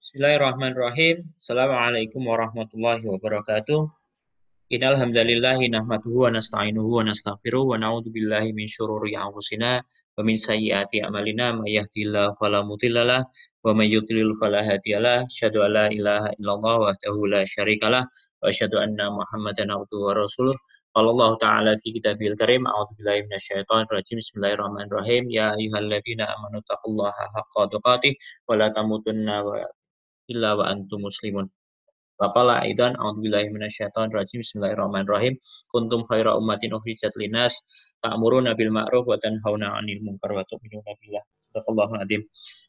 Bismillahirrahmanirrahim. Assalamualaikum warahmatullahi wabarakatuh. Innal hamdalillahi nahmaduhu wa nasta'inuhu wa nastaghfiruh wa na'udzu billahi min syururi anfusina wa min sayyiati a'malina may yahdihillahu fala mudhillalah wa may yudlil fala hadiyalah. Asyhadu an la ilaha illallah wahdahu la syarikalah wa asyhadu anna Muhammadan abduhu wa rasuluh. Qala Allah Ta'ala fi kitabil karim a'udzu billahi minasyaitonir rajim. Bismillahirrahmanirrahim. Ya ayyuhalladzina amanu taqullaha haqqa tuqatih wa la tamutunna wa illa wa antum muslimun. Waqala aidan a'udzubillahi minasyaitonir rajim. Bismillahirrahmanirrahim. Kuntum khaira ummatin ukhrijat linas ta'muruna bil ma'ruf wa tanhauna 'anil munkar wa tu'minuna billah. Sadaqallahu azim.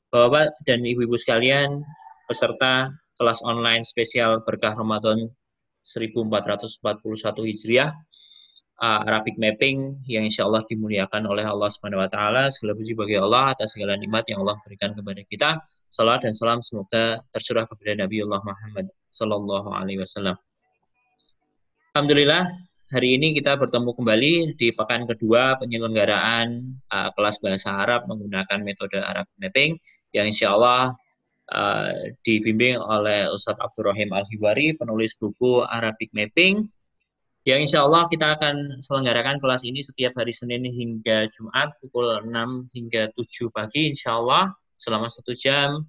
Bapak dan ibu-ibu sekalian, peserta kelas online spesial berkah Ramadan 1441 Hijriah uh, Arabic Mapping yang insya Allah dimuliakan oleh Allah Subhanahu Wa Taala. Segala puji bagi Allah atas segala nikmat yang Allah berikan kepada kita. Salam dan salam semoga tercurah kepada Nabi Allah Muhammad Sallallahu Alaihi Wasallam. Alhamdulillah hari ini kita bertemu kembali di pekan kedua penyelenggaraan uh, kelas bahasa Arab menggunakan metode Arabic Mapping yang insya Allah uh, dibimbing oleh Ustadz Abdurrahim Al-Hiwari, penulis buku Arabic Mapping Ya, insya Allah kita akan selenggarakan kelas ini setiap hari Senin hingga Jumat pukul 6 hingga 7 pagi, insya Allah selama satu jam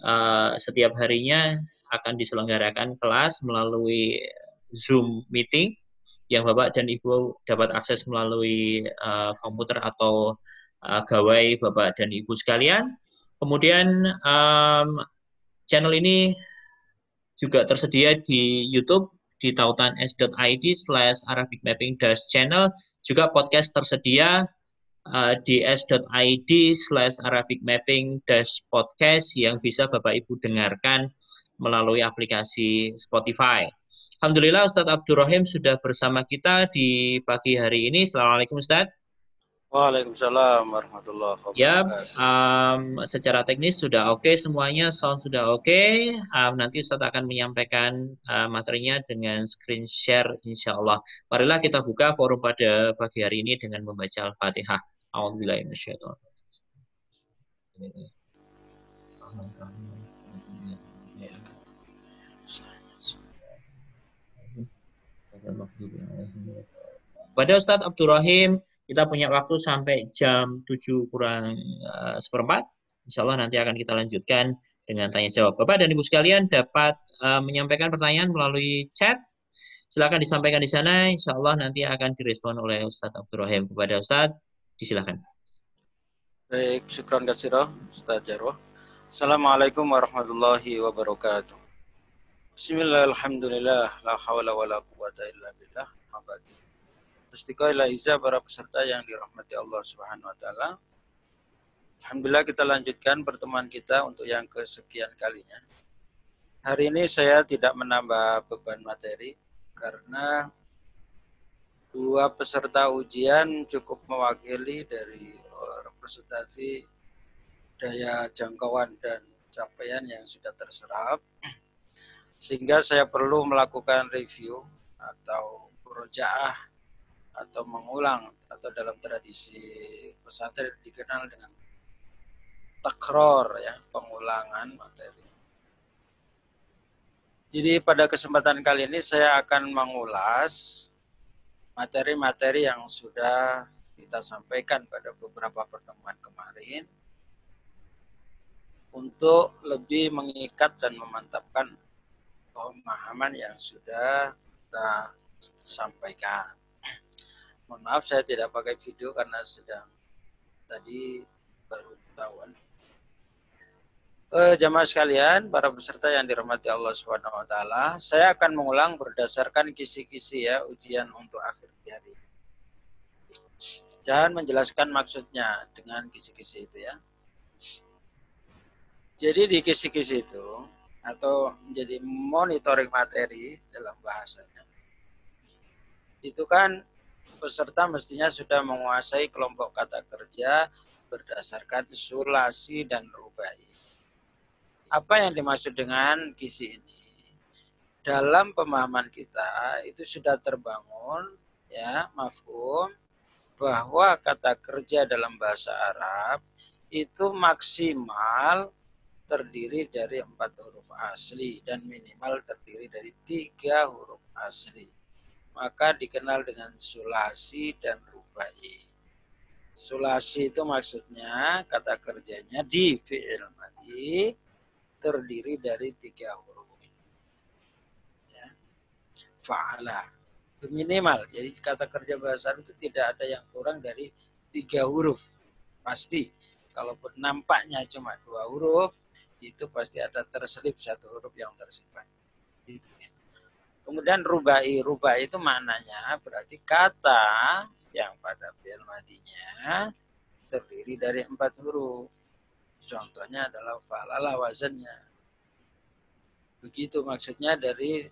uh, setiap harinya akan diselenggarakan kelas melalui Zoom meeting yang Bapak dan Ibu dapat akses melalui uh, komputer atau uh, gawai Bapak dan Ibu sekalian. Kemudian um, channel ini juga tersedia di YouTube di tautan s.id slash Arabic Mapping Dash Channel. Juga podcast tersedia uh, di s.id slash Arabic Mapping Dash Podcast yang bisa Bapak Ibu dengarkan melalui aplikasi Spotify. Alhamdulillah Ustadz Abdurrahim sudah bersama kita di pagi hari ini. Assalamualaikum Ustadz. Waalaikumsalam warahmatullahi wabarakatuh. Ya, um, secara teknis sudah oke okay, semuanya, sound sudah oke. Okay. Um, nanti Ustaz akan menyampaikan uh, materinya dengan screen share insya Allah. Marilah kita buka forum pada pagi hari ini dengan membaca Al-Fatihah. Alhamdulillahirrahmanirrahim. Pada Ustadz Abdurrahim, kita punya waktu sampai jam 7 kurang uh, seperempat. Insya Allah nanti akan kita lanjutkan dengan tanya jawab. Bapak dan Ibu sekalian dapat uh, menyampaikan pertanyaan melalui chat. Silakan disampaikan di sana. Insya Allah nanti akan direspon oleh Ustadz Abdul Rahim. Kepada Ustadz, disilakan. Baik, syukran kasiro, Ustadz Jarwo. Assalamualaikum warahmatullahi wabarakatuh. Bismillahirrahmanirrahim. La hawla wa la quwata illa billah. Istiqailah Iza para peserta yang dirahmati Allah Subhanahu wa taala. Alhamdulillah kita lanjutkan pertemuan kita untuk yang kesekian kalinya. Hari ini saya tidak menambah beban materi karena dua peserta ujian cukup mewakili dari representasi daya jangkauan dan capaian yang sudah terserap sehingga saya perlu melakukan review atau projaah atau mengulang atau dalam tradisi pesantren dikenal dengan takror ya pengulangan materi. Jadi pada kesempatan kali ini saya akan mengulas materi-materi yang sudah kita sampaikan pada beberapa pertemuan kemarin untuk lebih mengikat dan memantapkan pemahaman yang sudah kita sampaikan. Mohon maaf saya tidak pakai video karena sedang tadi baru ketahuan. Eh, jamaah sekalian, para peserta yang dirahmati Allah Subhanahu wa taala, saya akan mengulang berdasarkan kisi-kisi ya ujian untuk akhir hari. Dan menjelaskan maksudnya dengan kisi-kisi itu ya. Jadi di kisi-kisi itu atau menjadi monitoring materi dalam bahasanya itu kan peserta mestinya sudah menguasai kelompok kata kerja berdasarkan isolasi dan rubai. Apa yang dimaksud dengan kisi ini? Dalam pemahaman kita itu sudah terbangun ya mafhum bahwa kata kerja dalam bahasa Arab itu maksimal terdiri dari empat huruf asli dan minimal terdiri dari tiga huruf asli. Maka dikenal dengan sulasi dan rubai. Sulasi itu maksudnya kata kerjanya di fi'il mati terdiri dari tiga huruf. Ya. Fa'ala. Minimal. Jadi kata kerja bahasa itu tidak ada yang kurang dari tiga huruf. Pasti. Kalaupun nampaknya cuma dua huruf, itu pasti ada terselip satu huruf yang tersifat. Itu. Kemudian rubai, rubai itu maknanya berarti kata yang pada fi'il madinya terdiri dari empat huruf. Contohnya adalah fa'lala wazannya. Begitu maksudnya dari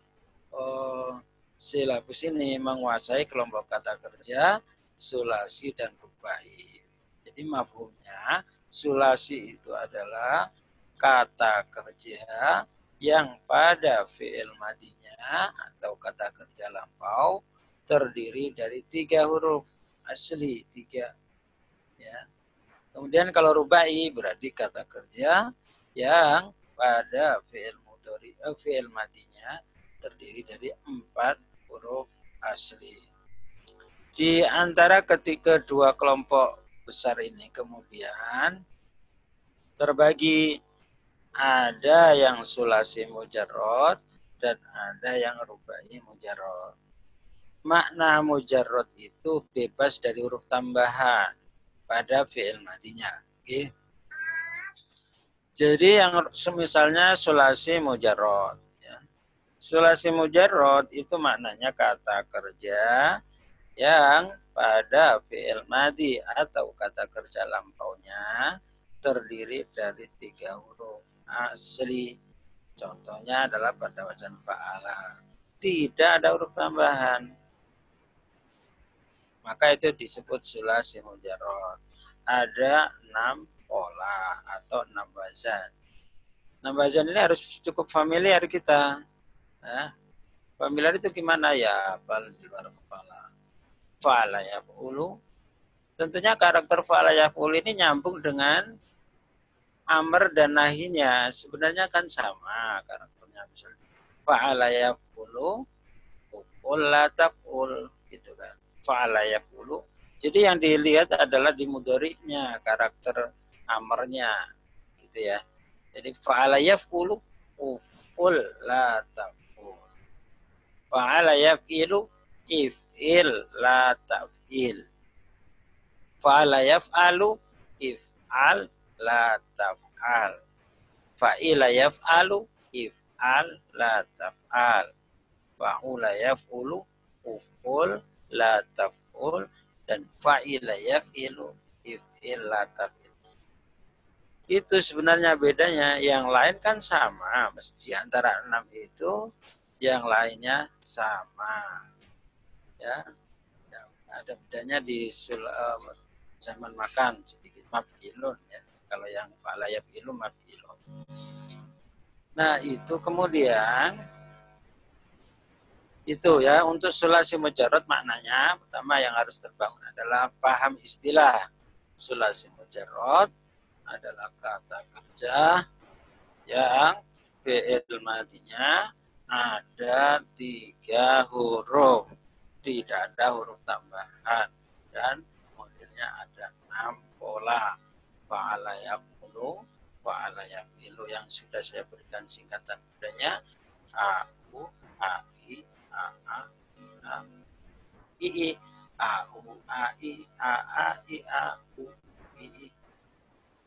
oh, silabus ini menguasai kelompok kata kerja, sulasi, dan rubai. Jadi mafhumnya sulasi itu adalah kata kerja yang pada fi'il madinya atau kata kerja lampau terdiri dari tiga huruf asli tiga ya. Kemudian kalau rubai berarti kata kerja yang pada fi'il mudhari eh, fi'il madinya terdiri dari empat huruf asli. Di antara ketiga dua kelompok besar ini kemudian terbagi ada yang sulasi mujarrod dan ada yang rubai mujarrod. Makna mujarrod itu bebas dari huruf tambahan pada fi'il madinya. Okay. Jadi yang misalnya sulasi mujarrod. Ya. Sulasi mujarrod itu maknanya kata kerja yang pada fi'il madi atau kata kerja lampaunya terdiri dari tiga huruf asli. Contohnya adalah pada wajan fa'ala. Tidak ada huruf tambahan. Maka itu disebut sulasi mujarrod. Ada enam pola atau enam wazan. Enam wazan ini harus cukup familiar kita. Nah, familiar itu gimana ya? Bal di luar kepala. Fa'ala ya ulu. Tentunya karakter fa'ala ya ini nyambung dengan amr dan nahinya. Sebenarnya kan sama karakternya. Misalnya fa'ala yaqulu qul la taqul gitu kan. Fa'ala yaqulu. Jadi yang dilihat adalah di mudhari'nya karakter amarnya gitu ya. Jadi fa'ala yaqulu uful la taqul. Fa'ala yaqilu if'il la taf'il. Fa'ala yaf'alu if'al la taf'al. Fa'ila yaf'alu if'al la taf'al. Fa'ula yaf'ulu uf'ul la taf'ul. Dan fa'ila yaf'ilu if'il la taf'il. Itu sebenarnya bedanya. Yang lain kan sama. Di antara enam itu yang lainnya sama. Ya, ya ada bedanya di sul, uh, zaman makan sedikit mafilun ya kalau yang fa'ala yafilu mafilu. Nah, itu kemudian itu ya untuk sulasi mujarrad maknanya pertama yang harus terbangun adalah paham istilah. Sulasi mujarrad adalah kata kerja yang fi'il madinya ada tiga huruf. Tidak ada huruf tambahan dan modelnya ada enam pola fa'ala yaqulu fa'ala yaqilu yang sudah saya berikan singkatan padanya aku ai a a i a i i a u a i a a i a u i. I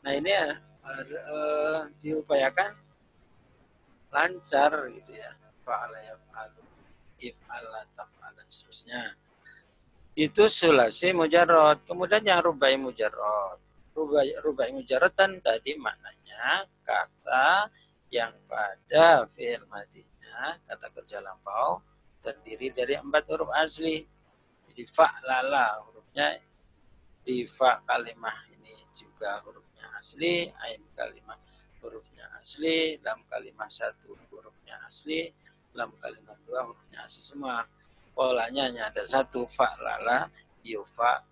nah ini ya uh, diupayakan lancar gitu ya fa'ala yaqulu if'ala taf'ala seterusnya. Itu sulasi mujarrad. Kemudian yang rubai mujarrad rubai mujaratan tadi maknanya kata yang pada fi'il madinya kata kerja lampau terdiri dari empat huruf asli. Jadi fa lala hurufnya di fa kalimah ini juga hurufnya asli, ain kalimah hurufnya asli, lam kalimah satu hurufnya asli, lam kalimah dua hurufnya asli semua. Polanya hanya ada satu fa lala, yufa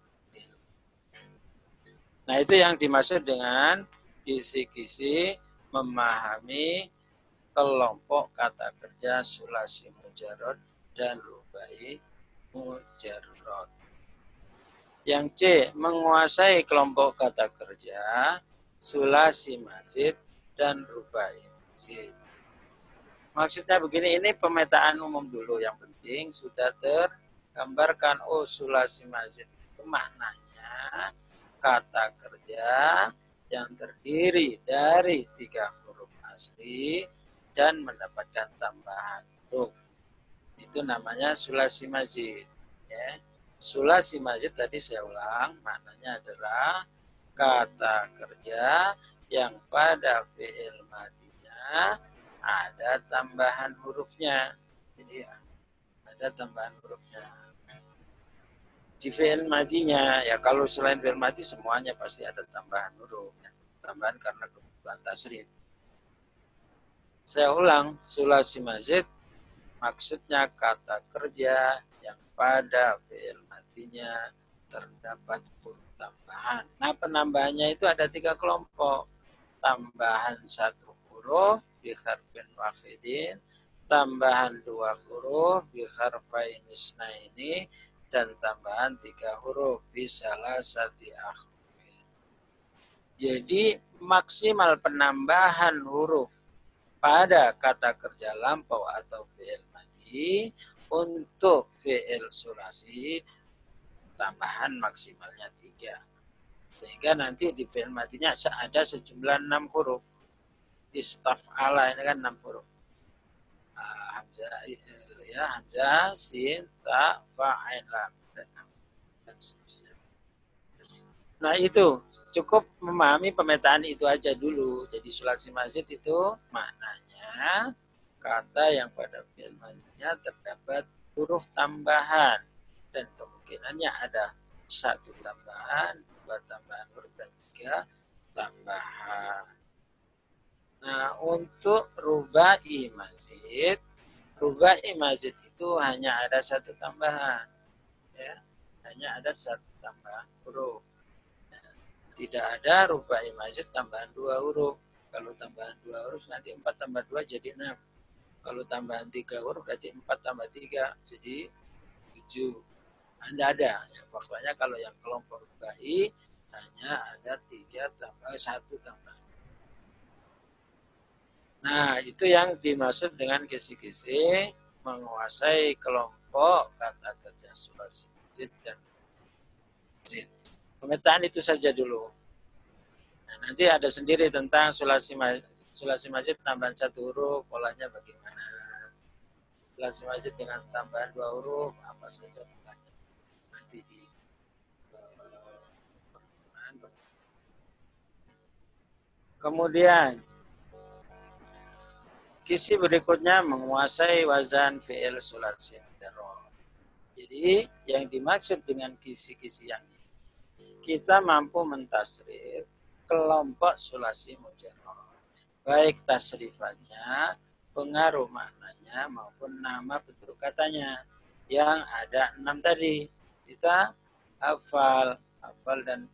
Nah itu yang dimaksud dengan kisi-kisi memahami kelompok kata kerja sulasi mujarod dan rubai mujarod. Yang C, menguasai kelompok kata kerja sulasi mazid dan rubai mazid. Maksudnya begini, ini pemetaan umum dulu yang penting sudah tergambarkan oh sulasi mazid itu maknanya kata kerja yang terdiri dari tiga huruf asli dan mendapatkan tambahan huruf. Itu namanya sulasi mazid. Ya. Sulasi mazid tadi saya ulang, maknanya adalah kata kerja yang pada fi'il matinya ada tambahan hurufnya. Jadi ada tambahan hurufnya. Di fi'il matinya, ya kalau selain fi'il mati semuanya pasti ada tambahan huruf. Ya. Tambahan karena kebutuhan tasrif. Saya ulang, sulasi mazid maksudnya kata kerja yang pada fi'il matinya terdapat huruf tambahan. Nah penambahannya itu ada tiga kelompok. Tambahan satu huruf, bi harfin wahidin, tambahan dua huruf bi harfain ini dan tambahan tiga huruf bi salah sati akhwin. Jadi maksimal penambahan huruf pada kata kerja lampau atau fi'il madi untuk fi'il sulasi tambahan maksimalnya tiga. Sehingga nanti di fi'il matinya ada sejumlah enam huruf istaf'ala ini kan enam huruf. Uh, hamzah ya hamzah sin ta. Nah itu cukup memahami pemetaan itu aja dulu. Jadi sulasi masjid itu maknanya kata yang pada filmnya terdapat huruf tambahan dan kemungkinannya ada satu tambahan, dua tambahan huruf dan tiga tambahan. Nah, untuk rubai masjid, rubai masjid itu hanya ada satu tambahan. Ya, hanya ada satu tambahan huruf. tidak ada rubai masjid tambahan dua huruf. Kalau tambahan dua huruf nanti empat tambah dua jadi enam. Kalau tambahan tiga huruf berarti empat tambah tiga jadi tujuh. Anda ada. Ya, pokoknya kalau yang kelompok rubai hanya ada tiga tambah satu tambah Nah, itu yang dimaksud dengan kisi-kisi menguasai kelompok kata kerja sulasi masjid dan masjid. Pemetaan itu saja dulu. Nah, nanti ada sendiri tentang sulasi masjid, sulasi masjid tambahan satu huruf, polanya bagaimana. Sulasi masjid dengan tambahan dua huruf, apa saja polanya. Nanti di Kemudian Kisi berikutnya menguasai wazan fi'il sulasi mujarrad. Jadi yang dimaksud dengan kisi-kisi yang ini, kita mampu mentasrif kelompok sulasi mujarrad. Baik tasrifannya, pengaruh maknanya maupun nama bentuk katanya yang ada enam tadi. Kita hafal, hafal dan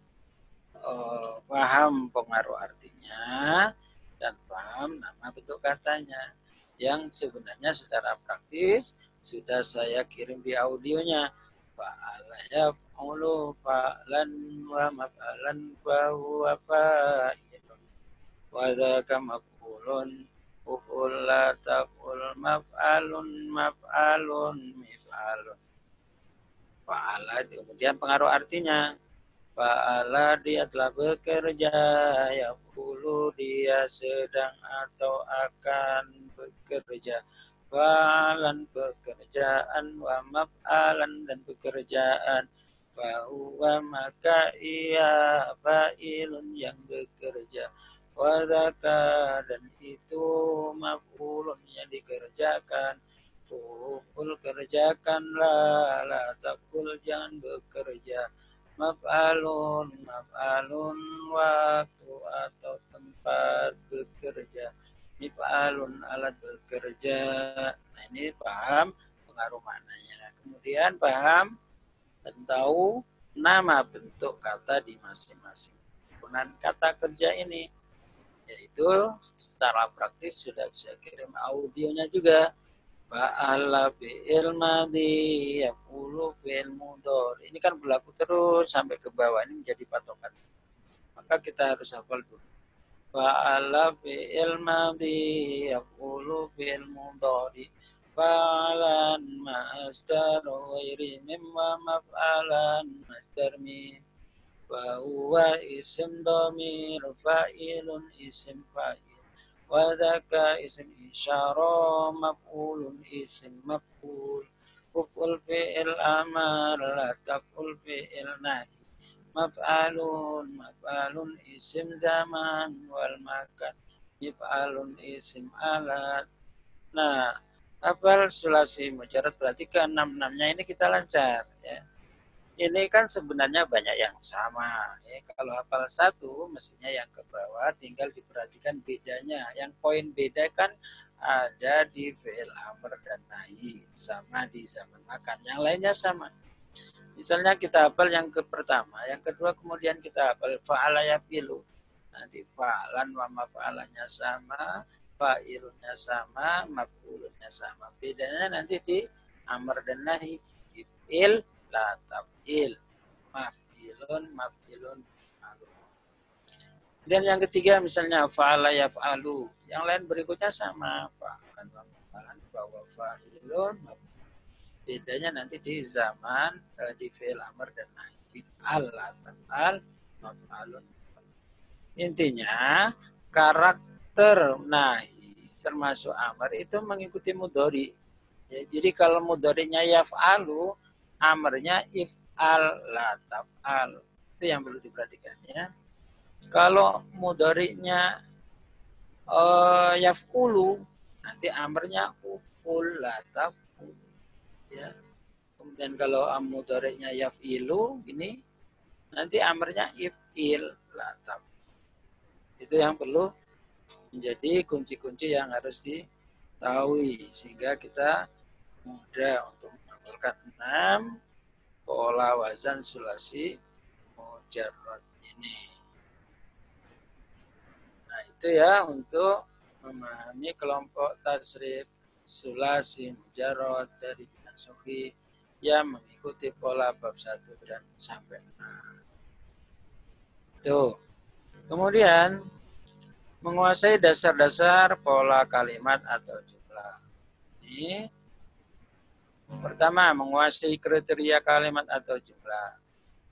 uh, paham pengaruh artinya, dan paham nama bentuk katanya. Yang sebenarnya secara praktis sudah saya kirim di audionya. Fa'ala yaf'ulu fa'lan wa maf'alan wa huwa fa'ilun. Wa dzaka maf'ulun uf'ul la taf'ul maf'alun maf'alun mif'alun. Fa'ala kemudian pengaruh artinya Fa'ala dia telah bekerja, ya pulu dia sedang atau akan bekerja. Fa'alan pekerjaan, wa maf'alan dan pekerjaan. Bahwa maka ia fa'ilun yang bekerja. Wadaka dan itu maf'ulun yang dikerjakan. Pukul kerjakanlah, la takul jangan bekerja maf'alun maf'alun waktu atau tempat bekerja. Mif'alun alat bekerja. Nah ini paham pengaruh maknanya. Kemudian paham dan tahu nama bentuk kata di masing-masing penggunaan kata kerja ini. Yaitu secara praktis sudah bisa kirim audionya juga Ba'ala fi'il madhi yakulu fi'il mudor. Ini kan berlaku terus sampai ke bawah. Ini menjadi patokan. Maka kita harus hafal dulu. Ba'ala fi'il madhi yakulu fi'il mudori. Fa'alan ma'astar wairi mimma maf'alan masdar min. Wa huwa isim domir fa'ilun isim fa'il. Isim isyara maf'ulun isim maf'ul. Kuful fi'il amar la taf'ul fi'il nahi. Maf'alun maf'alun isim zaman. Wal makan Mif'alun isim alat. Nah, hafal sulasi mujarad berarti ke enam-enamnya ini kita lancar ya ini kan sebenarnya banyak yang sama. Ya, kalau hafal satu, mestinya yang ke bawah tinggal diperhatikan bedanya. Yang poin beda kan ada di fi'il amr dan nahi, sama di zaman makan. Yang lainnya sama. Misalnya kita hafal yang ke pertama, yang kedua kemudian kita hafal fa'ala yafilu. Nanti fa'alan wa maf'alanya sama, fa'ilunnya sama, maf'ulunnya sama. Bedanya nanti di amr dan nahi. Il la taf'il maf'ilun maf'ilun dan yang ketiga misalnya fa'ala yaf'alu. Yang lain berikutnya sama fa'alan wa maf'alan bahwa fa'ilun bedanya nanti di zaman eh, di fi'il amr dan nahi. Al taf'al maf'alun. Intinya karakter nahi termasuk amr itu mengikuti mudori ya, jadi kalau mudorinya yaf'alu amarnya if al la al itu yang perlu diperhatikan ya. Kalau mudoriknya uh, yaf'ulu nanti amarnya uful la taf'ul ya. Kemudian kalau mudoriknya yaf'ilu ini nanti amarnya if'il la itu yang perlu menjadi kunci-kunci yang harus diketahui sehingga kita mudah untuk Berkat enam pola wazan sulasi mujarrad ini. Nah, itu ya untuk memahami kelompok tasrif sulasi mujarrad dari bidang sohi yang mengikuti pola bab satu dan sampai enam. Itu. Kemudian menguasai dasar-dasar pola kalimat atau jumlah. Ini Pertama, menguasai kriteria kalimat atau jumlah.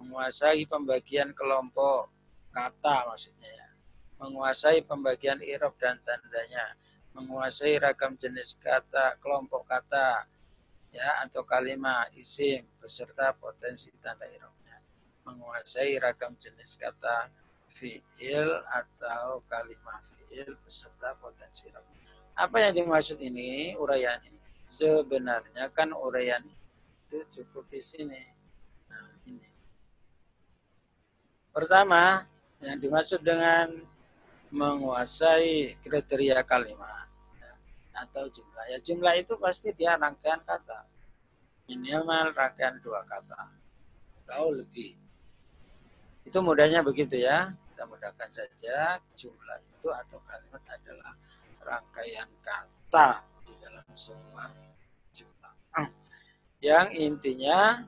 Menguasai pembagian kelompok kata maksudnya ya. Menguasai pembagian irob dan tandanya. Menguasai ragam jenis kata, kelompok kata ya atau kalimat isim beserta potensi tanda irobnya. Menguasai ragam jenis kata fiil atau kalimat fiil beserta potensi irobnya. Apa yang dimaksud ini, uraian ini? Sebenarnya kan uraian itu cukup di sini. Nah, ini. Pertama, yang dimaksud dengan menguasai kriteria kalimat ya, atau jumlah. Ya jumlah itu pasti dia rangkaian kata. Minimal rangkaian dua kata atau lebih. Itu mudahnya begitu ya. Kita mudahkan saja jumlah itu atau kalimat adalah rangkaian kata semua jumlah. Yang intinya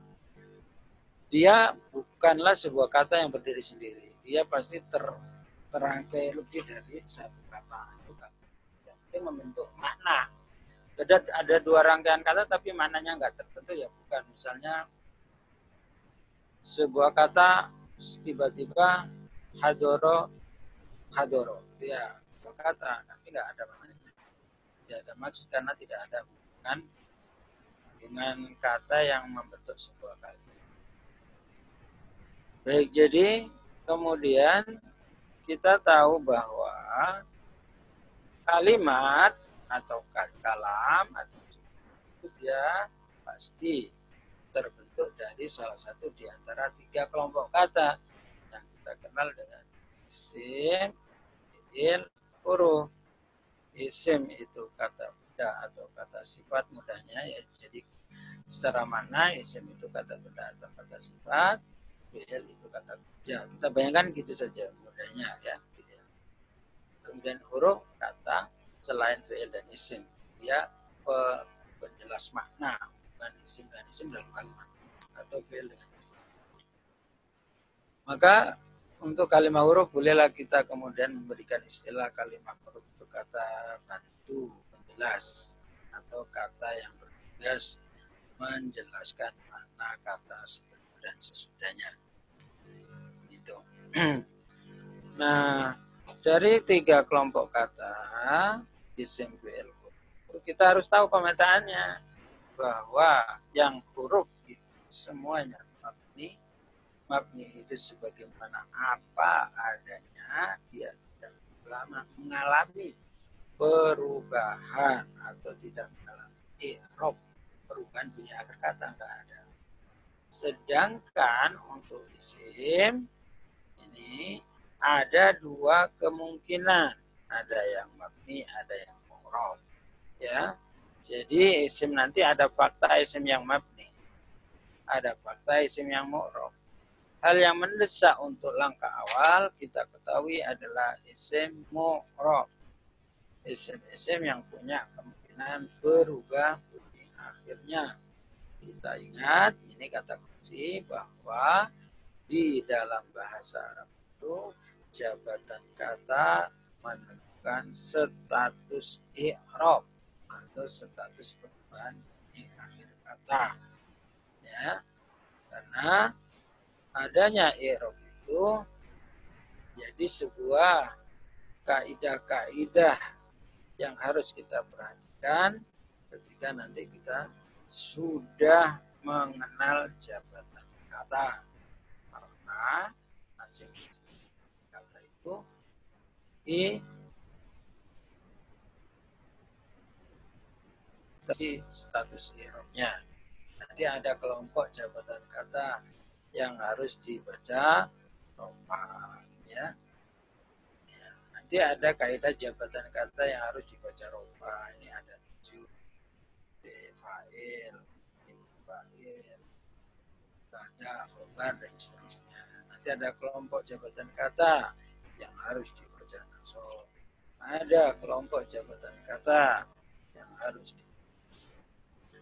dia bukanlah sebuah kata yang berdiri sendiri. Dia pasti ter, terangkai lebih dari satu kata. Yang penting membentuk makna. Ada, ada dua rangkaian kata tapi maknanya nggak tertentu ya bukan. Misalnya sebuah kata tiba-tiba hadoro hadoro ya kata tapi nggak ada tidak ada maksud karena tidak ada hubungan dengan kata yang membentuk sebuah kalimat. Baik, jadi kemudian kita tahu bahwa kalimat atau kalam atau itu dia pasti terbentuk dari salah satu di antara tiga kelompok kata yang kita kenal dengan isim, fi'il, huruf isim itu kata benda atau kata sifat mudahnya ya jadi secara mana isim itu kata benda atau kata sifat fi'il itu kata kerja. Kita bayangkan gitu saja mudahnya ya. Kemudian huruf kata selain fi'il dan isim dia penjelas makna bukan isim dan isim dalam kalimat atau fi'il dengan isim. Maka untuk kalimat huruf bolehlah kita kemudian memberikan istilah kalimat huruf kata bantu menjelas atau kata yang bertugas menjelaskan makna kata sebelum dan sesudahnya. Itu nah dari tiga kelompok kata isim fi'il kita harus tahu pemetaannya bahwa yang huruf itu semuanya mabni mabni itu sebagaimana apa adanya dia lama mengalami perubahan atau tidak mengalami i'rab perubahan punya akhir kata enggak ada sedangkan untuk isim ini ada dua kemungkinan. Ada yang mabni, ada yang mu'rab. Ya. Jadi isim nanti ada fakta isim yang mabni. Ada fakta isim yang mu'rab. Hal yang mendesak untuk langkah awal kita ketahui adalah isim mu'rab. Isim-isim yang punya kemungkinan berubah bunyi akhirnya. Kita ingat ini kata kunci bahwa di dalam bahasa Arab itu jabatan kata menentukan status i'rab atau status perubahan di akhir kata. Ya. Karena adanya i'rab itu jadi sebuah kaidah-kaidah yang harus kita perhatikan ketika nanti kita sudah mengenal jabatan kata. Karena masing-masing itu i status irobnya. Nanti ada kelompok jabatan kata yang harus dibaca ropa ya. ya. Nanti ada kaidah jabatan kata yang harus dibaca ropa. Ini ada tujuh. Fa'il, fa'il, baca, khobar, dan seterusnya. Nanti ada kelompok jabatan kata yang harus dibaca nasab. Ada kelompok jabatan kata yang harus di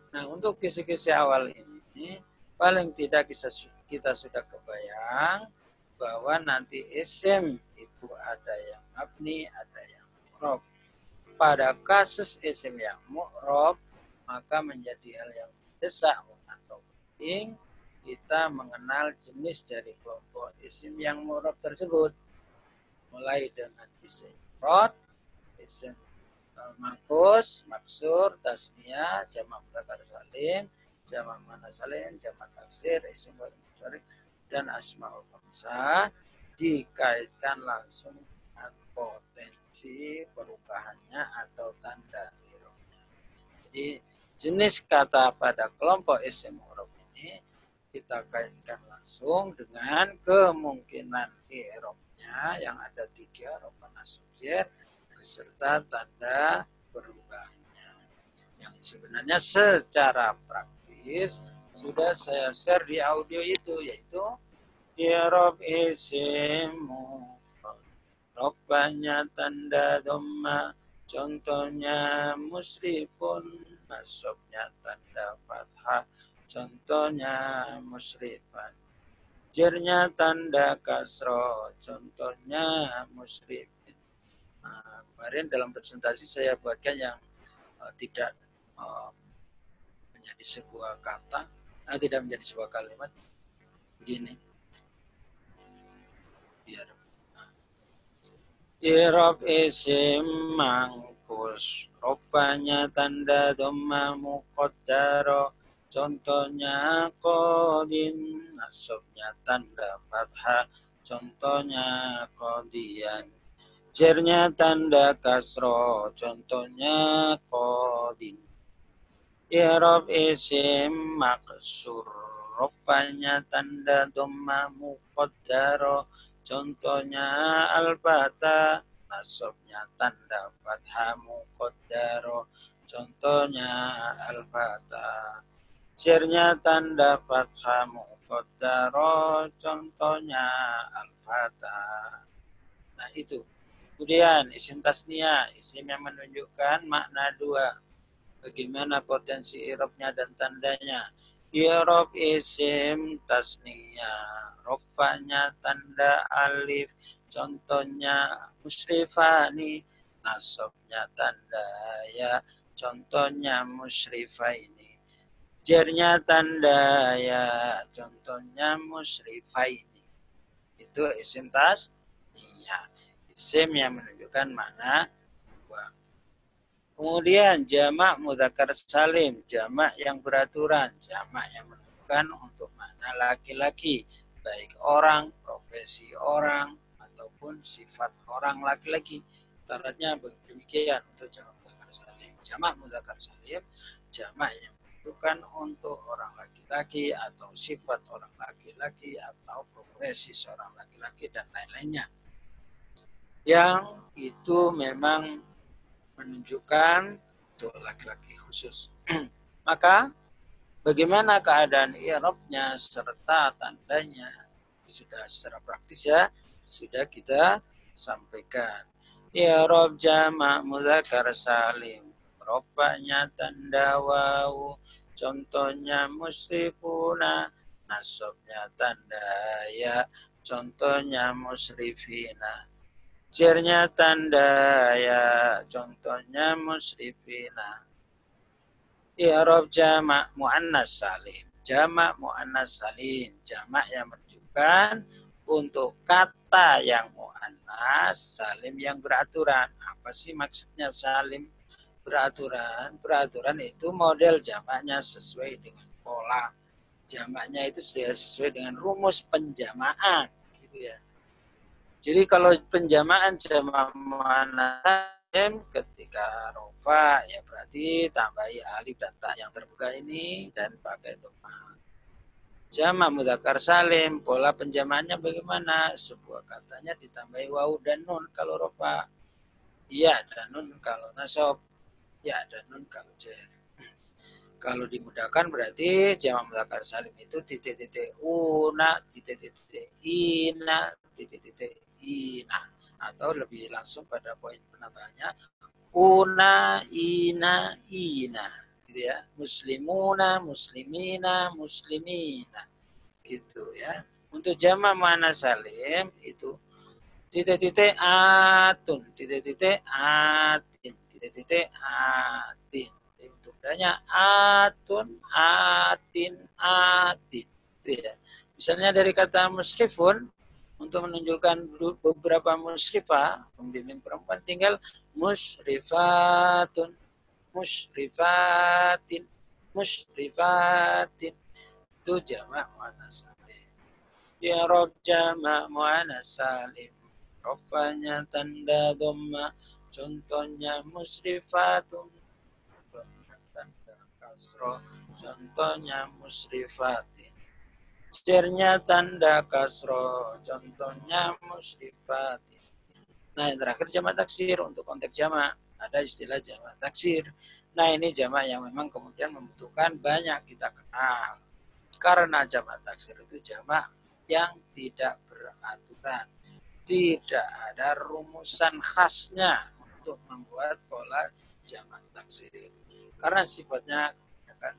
Nah, untuk kisi-kisi awal ini paling tidak kita, kita sudah kebayang bahwa nanti isim itu ada yang mabni, ada yang mu'rob. Pada kasus isim yang mu'rob, maka menjadi hal yang desak atau penting kita mengenal jenis dari kelompok isim yang mu'rob tersebut mulai dengan isim rod, isim uh, makus, maksur, tasnia, jamak mutakar salim, jamak mana salim, jamak taksir, isim dan asmaul khamsah dikaitkan langsung dengan potensi perubahannya atau tanda hurufnya. Jadi jenis kata pada kelompok isim huruf ini kita kaitkan langsung dengan kemungkinan i'rab yang ada tiga rokana subjek beserta tanda perubahannya. Yang sebenarnya secara praktis sudah saya share di audio itu yaitu Irob isimu Robanya tanda doma Contohnya musrifun Nasabnya tanda fathah Contohnya musrifan Jernya tanda kasro, contohnya muslim. Nah, kemarin dalam presentasi saya buatkan yang uh, tidak uh, menjadi sebuah kata, uh, tidak menjadi sebuah kalimat. Begini. Biar. Nah. Irob isim mangkus. Rofanya tanda doma muqaddaro Contohnya kodin, nasabnya tanda fathah. Contohnya kodian. Jernya tanda kasro, contohnya kodin. Irob isim maksur, rofanya tanda doma muqaddaro, contohnya al-fata, nasabnya tanda fathah muqaddaro, contohnya al-fata. Sirnya tanda fathah muqaddaro contohnya al-fatah. Nah itu. Kemudian isim tasnia, isim yang menunjukkan makna dua. Bagaimana potensi irobnya dan tandanya. Irob isim tasnia, rofanya tanda alif, contohnya musrifani, nasabnya tanda ya, contohnya musrifaini. Jernya tanda ya, contohnya musrifaini. Itu isim tasnia isim yang menunjukkan makna dua. Kemudian jamak mudakar salim, jamak yang beraturan, jamak yang menunjukkan untuk makna laki-laki, baik orang, profesi orang, ataupun sifat orang laki-laki. Syaratnya demikian untuk jamak mudakar salim. Jamak mudakar salim, jamak yang menunjukkan untuk orang laki-laki atau sifat orang laki-laki atau profesi seorang laki-laki dan lain-lainnya yang itu memang menunjukkan untuk laki-laki khusus. Maka bagaimana keadaan i'rabnya serta tandanya sudah secara praktis ya sudah kita sampaikan. I'rab jamak mudzakkar salim. Rupanya tanda wawu. Contohnya musrifuna. Nasabnya tanda ya. Contohnya musrifina Jernya tanda ya contohnya musrifina. I'rab jamak muannas salim. Jamak muannas salim. Jamak yang menunjukkan untuk kata yang muannas salim yang beraturan. Apa sih maksudnya salim beraturan? Beraturan itu model jamaknya sesuai dengan pola. Jamaknya itu sudah sesuai dengan rumus penjamaan gitu ya jadi kalau penjamaan jamak mana ketika rofa ya berarti tambahi alif dan tak yang terbuka ini dan pakai doma. Jamak mudakar salim, pola penjamaannya bagaimana? Sebuah katanya ditambahi wawu dan nun kalau rofa. Iya dan nun kalau nasab. Ya dan nun kalau jer. Kalau dimudahkan berarti jamak mudakar salim itu titik-titik una, titik-titik ina, titik-titik ina atau lebih langsung pada poin penambahannya una ina ina gitu ya. Muslimuna muslimina muslimina gitu ya. Untuk jama mana salim itu titik-titik atun titik-titik atin titik-titik atin banyak atun atin atin gitu ya misalnya dari kata musrifun untuk menunjukkan beberapa musrifah, pembimbing perempuan tinggal musrifatun, musrifatin, musrifatin. Itu jamak muannas salim. Ya rob jamak muannas salim. Rofanya tanda dhamma, contohnya musrifatun. Tanda kasro, contohnya musrifatin Cernya tanda kasro, contohnya musrifat. Nah, yang terakhir jamak taksir untuk konteks jamak. Ada istilah jamak taksir. Nah, ini jamak yang memang kemudian membutuhkan banyak kita kenal. Karena jamak taksir itu jamak yang tidak beraturan. Tidak ada rumusan khasnya untuk membuat pola jamak taksir. Karena sifatnya akan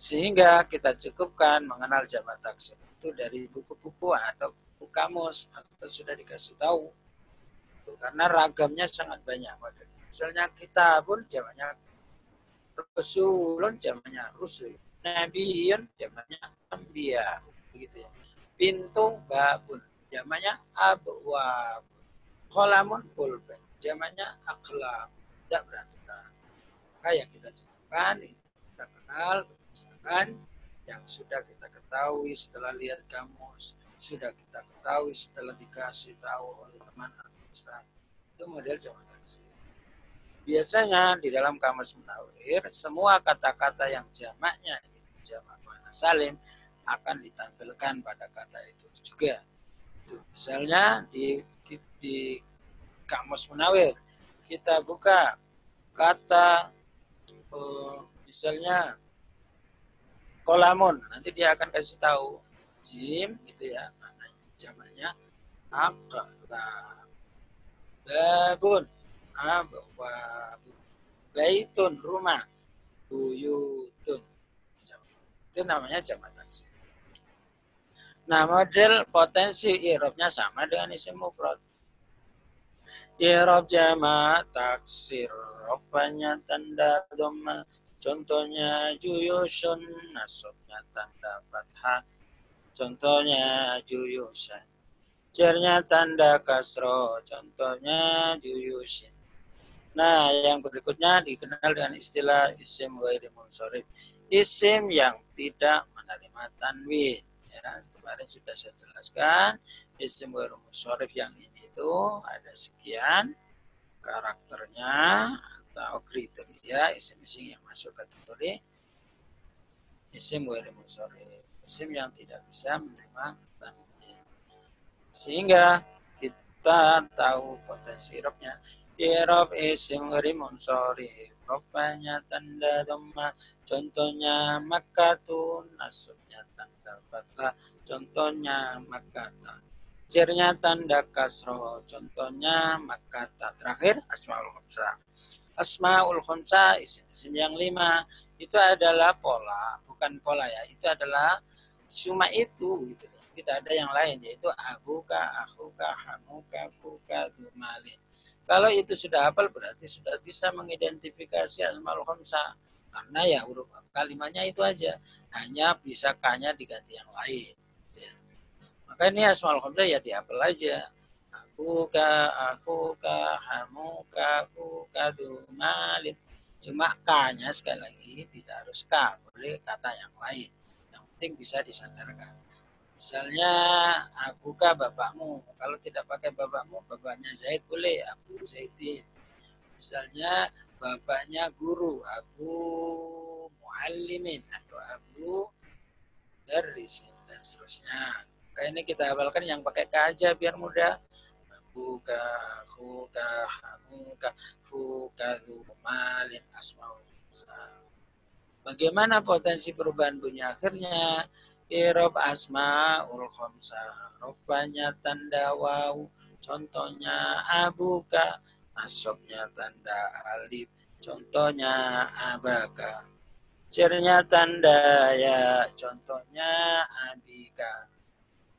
sehingga kita cukupkan mengenal jamak taksir itu dari buku-buku atau buku kamus atau sudah dikasih tahu. Karena ragamnya sangat banyak. Misalnya kita pun jamaknya Rasulun jamaknya Rusul. Nabiun jamaknya Ambia. Begitu ya. Pintu babun jamaknya abwab. Kolamun pulpen jamaknya akhlak. Tidak beraturan. Maka yang kita cukupkan kita kenal misalkan yang sudah kita ketahui setelah lihat kamus, sudah kita ketahui setelah dikasih tahu oleh teman atau ustaz. Itu model jamak taksir. Biasanya di dalam kamus munawir, semua kata-kata yang jamaknya itu jamak salim akan ditampilkan pada kata itu juga. Itu misalnya di di kamus munawir kita buka kata misalnya kolamun nanti dia akan kasih tahu jim gitu ya namanya jamaknya akla babun abwab baitun rumah buyutun itu namanya jamak taksir nah model potensi irobnya sama dengan isim mufrad. Irob jamak taksir rofanya tanda doma contohnya juyusun nasabnya tanda fathah contohnya juyusan Cernya tanda kasro, contohnya juyusin. Nah, yang berikutnya dikenal dengan istilah isim ghairi munsorif. Isim yang tidak menerima tanwin. Ya, kemarin sudah saya jelaskan, isim ghairi munsorif yang ini itu ada sekian karakternya atau kriteria isim-isim yang masuk kategori isim ghairi munsorif. Isim yang tidak bisa menerima sehingga kita tahu potensi robnya. Irob isim rimun sorry. Robanya tanda dhamma. Contohnya makatun. Nasubnya tanda fathah. Contohnya makata. Jirnya tanda kasro. Contohnya makata. Terakhir asmaul khumsa. Asmaul khumsa isim-isim yang lima. Itu adalah pola. Bukan pola ya. Itu adalah cuma itu. Gitu tidak ada yang lain yaitu abuka, akhuka, hamuka, fuka, dumalin. Kalau itu sudah hafal berarti sudah bisa mengidentifikasi asmaul khamsah. Karena ya huruf kalimatnya itu aja. Hanya bisa kanya diganti yang lain. Ya. Maka ini asmaul khamsah ya dihafal aja. Abuka, akhuka, hamuka, fuka, dumalin. Cuma kanya sekali lagi tidak harus k, boleh kata yang lain. Yang penting bisa disandarkan. Misalnya aku kah bapakmu. Kalau tidak pakai bapakmu, bapaknya Zaid boleh. Aku Zaidin. Misalnya bapaknya guru. Aku muallimin atau aku darisin dan seterusnya. Kayak ini kita hafalkan yang pakai K aja biar mudah. Buka, huka, hamuka, fuka, malin, asmaul. Bagaimana potensi perubahan bunyi akhirnya? Irob asma ul khamsa. Rofanya tanda waw. Contohnya abuka. Asobnya tanda alif. Contohnya abaka. Cernya tanda ya. Contohnya abika.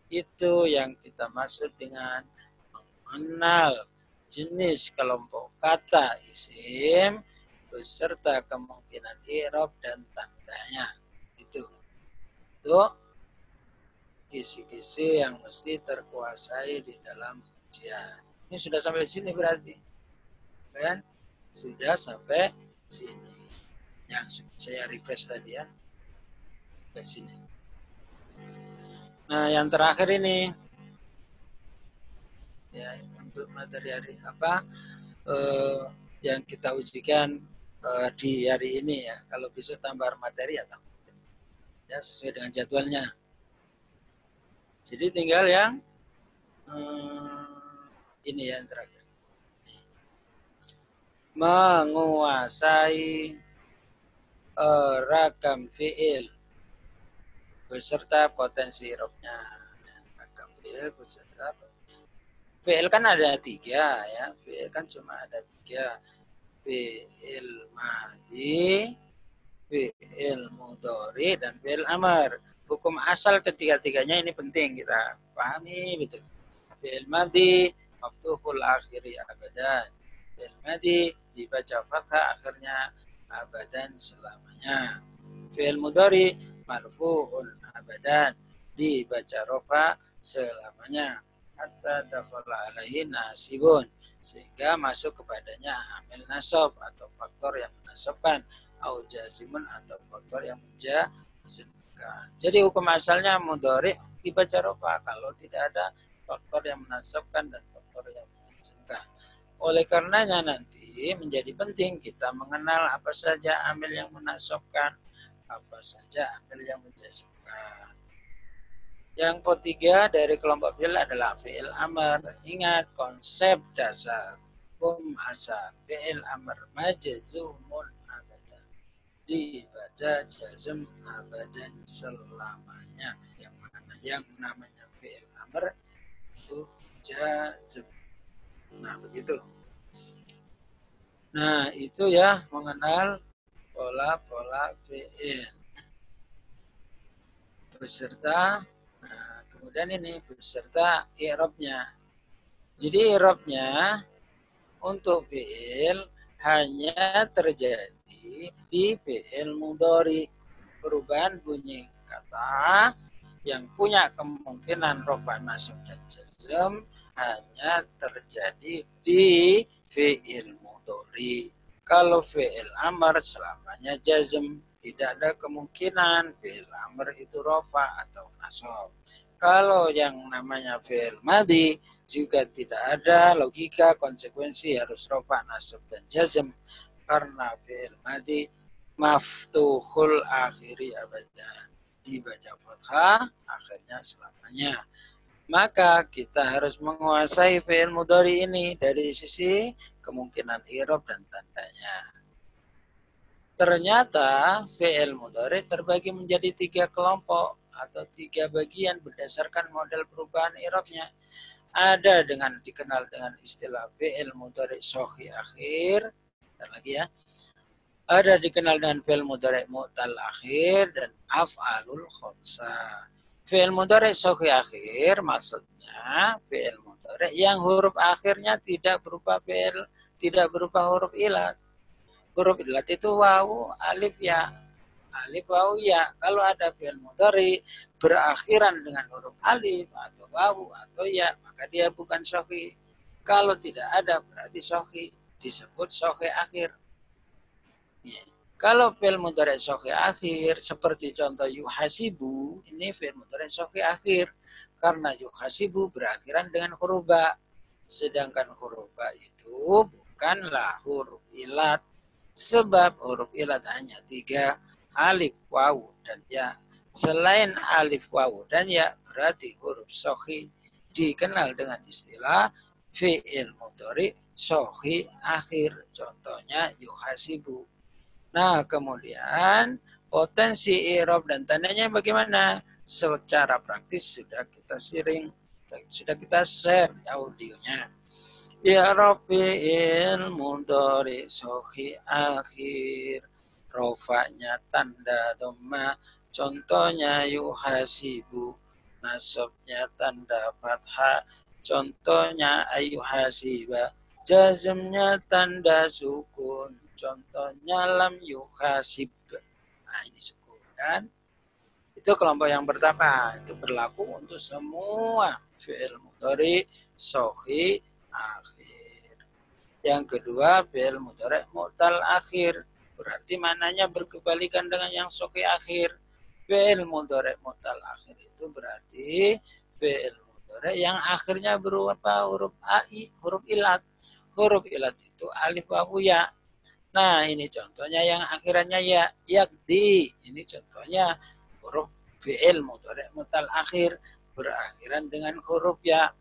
Itu yang kita maksud dengan mengenal jenis kelompok kata isim beserta kemungkinan irob dan tandanya. Itu. Itu kisi-kisi yang mesti terkuasai di dalam ujian. Ini sudah sampai sini berarti. Kan? Sudah sampai sini. Yang saya refresh tadi ya. Sampai sini. Nah, yang terakhir ini ya untuk materi hari apa eh, yang kita ujikan eh, di hari ini ya. Kalau bisa tambah materi ya. Ya sesuai dengan jadwalnya. Jadi tinggal yang hmm, ini yang terakhir. Menguasai uh, ragam fiil beserta potensi robnya. Ragam fiil beserta fiil kan ada tiga ya. Fiil kan cuma ada tiga. Fiil madi, fiil mudori, dan fiil amar hukum asal ketiga-tiganya ini penting kita pahami betul. Fi'il madi maftuhul akhiri abadan. Fi'il madi dibaca fathah akhirnya abadan selamanya. Fi'il mudari marfu'un abadan dibaca rofa selamanya hatta dakhala alaihi nasibun sehingga masuk kepadanya amil nasab atau faktor yang menasabkan au jazimun atau faktor yang menjazim jadi hukum asalnya mudori dibaca rofa kalau tidak ada faktor yang menasabkan dan faktor yang menasabkan. Oleh karenanya nanti menjadi penting kita mengenal apa saja amil yang menasabkan, apa saja amil yang menjazmkan. Yang ketiga dari kelompok fi'il adalah fi'il amr. Ingat konsep dasar hukum asal fi'il amr majazumun dibaca jazm abadan selamanya yang mana yang namanya fi'il amr itu jazm Nah, begitu. Nah, itu ya mengenal pola-pola fi'il. Beserta kemudian ini beserta i'rabnya. Jadi i'rabnya untuk fi'il hanya terjadi di fi'il mudhari. Perubahan bunyi kata yang punya kemungkinan rofa nasab dan jazm hanya terjadi di fi'il mudhari. Kalau fi'il amr selamanya jazm, tidak ada kemungkinan fi'il amr itu rofa atau nasab. Kalau yang namanya fi'il madi juga tidak ada logika konsekuensi harus rofa nasab dan jazm. Karena fi'il madi maftuhul akhiri abadan dibaca fathah akhirnya selamanya. Maka kita harus menguasai fi'il mudhari ini dari sisi kemungkinan irob dan tandanya. Ternyata fi'il mudhari terbagi menjadi tiga kelompok atau tiga bagian berdasarkan model perubahan irobnya ada dengan dikenal dengan istilah fi'il mudhari sohi akhir. Bentar lagi ya. Ada dikenal dengan fi'il mudhari mu'tal akhir dan af'alul khomsa. Fi'il mudhari sohi akhir maksudnya fi'il mudhari yang huruf akhirnya tidak berupa fi'il tidak berupa huruf ilat. Huruf ilat itu wawu, alif, ya. Alif, wawu, ya. Kalau ada fi'il mudhari berakhiran dengan huruf alif atau wawu atau ya, maka dia bukan sohi. Kalau tidak ada berarti sohi disebut sohi akhir. Ya. Kalau fi'il mudhari sohi akhir seperti contoh yuhasibu, ini fi'il mudhari sohi akhir karena yuhasibu berakhiran dengan huruf ba. Sedangkan huruf ba itu bukanlah huruf ilat sebab huruf ilat hanya tiga alif wawu dan ya. Selain alif wawu dan ya berarti huruf sohi dikenal dengan istilah fi'il mudhari sohi akhir contohnya yuhasibu. Nah kemudian potensi irob dan tandanya bagaimana? Secara praktis sudah kita sering sudah kita share audionya. Ya Rabbil mudhari sohi akhir Rofanya tanda doma Contohnya yuhasibu. Nasabnya tanda fathah Contohnya ayuhasiba. Jazmnya tanda sukun Contohnya lam yuhasib. Nah ini sukun kan? Itu kelompok yang pertama. Itu berlaku untuk semua Fi'il mudhari sohi akhir. Yang kedua, fi'il mudhari mu'tal akhir. Berarti mananya berkebalikan dengan yang soki akhir. Fi'il mudhari mu'tal akhir itu berarti fi'il mudhari yang akhirnya berupa huruf ai, huruf ilat. Huruf ilat itu alif wawu ya. Nah, ini contohnya yang akhirannya ya, yakdi. Ini contohnya huruf fi'il mudhari mu'tal akhir berakhiran dengan huruf ya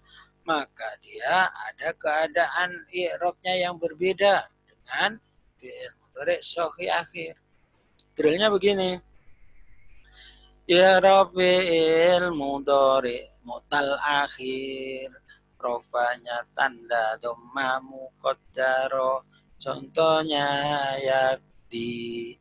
maka dia ada keadaan i'rabnya yang berbeda dengan fi'il mudhari sohi akhir. Drillnya begini. I'rab fi'il mudhari mutal akhir. Rofanya tanda dhamma muqaddaro. Contohnya yakdi.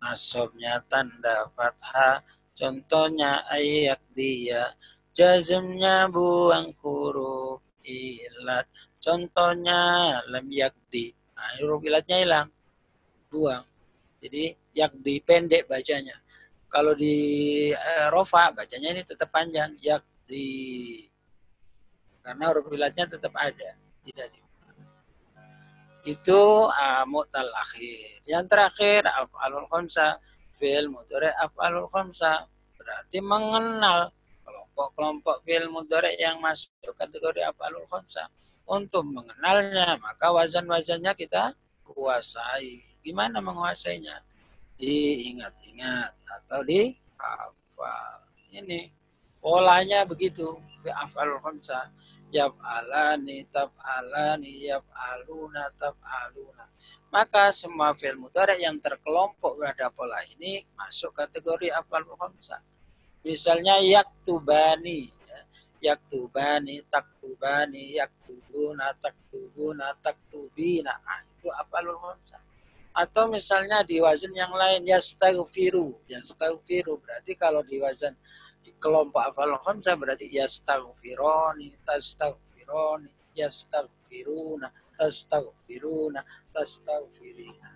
Nasabnya tanda fathah. Contohnya ayat dia jazmnya buang huruf ilat. Contohnya lam yakdi. Nah, huruf ilatnya hilang. Buang. Jadi yakdi pendek bacanya. Kalau di eh, rofa bacanya ini tetap panjang. Yakdi. Karena huruf ilatnya tetap ada. Tidak di itu uh, mu'tal akhir. Yang terakhir af'alul khamsa fi'il mudhari af'alul khamsa berarti mengenal kelompok-kelompok fi'il mudhari yang masuk kategori af'alul khamsah. Untuk mengenalnya, maka wazan-wazannya kita kuasai. Gimana menguasainya? Diingat-ingat atau dihafal. Ini polanya begitu. Af'alul khamsah. Yaf'alani, taf'alani, yaf'aluna, taf'aluna. Maka semua fi'il mudhari yang terkelompok pada pola ini masuk kategori af'alul khamsah Misalnya yaktubani. Ya. yaktubani taktubani yaktubuna taktubuna taktubina nah, itu afalul khamsah atau misalnya di wazan yang lain yastaghfiru yastaghfiru berarti kalau di wazan di kelompok afalul khamsah berarti yastaghfironi tastaghfironi yastaghfiruna tastaghfiruna tastaghfirina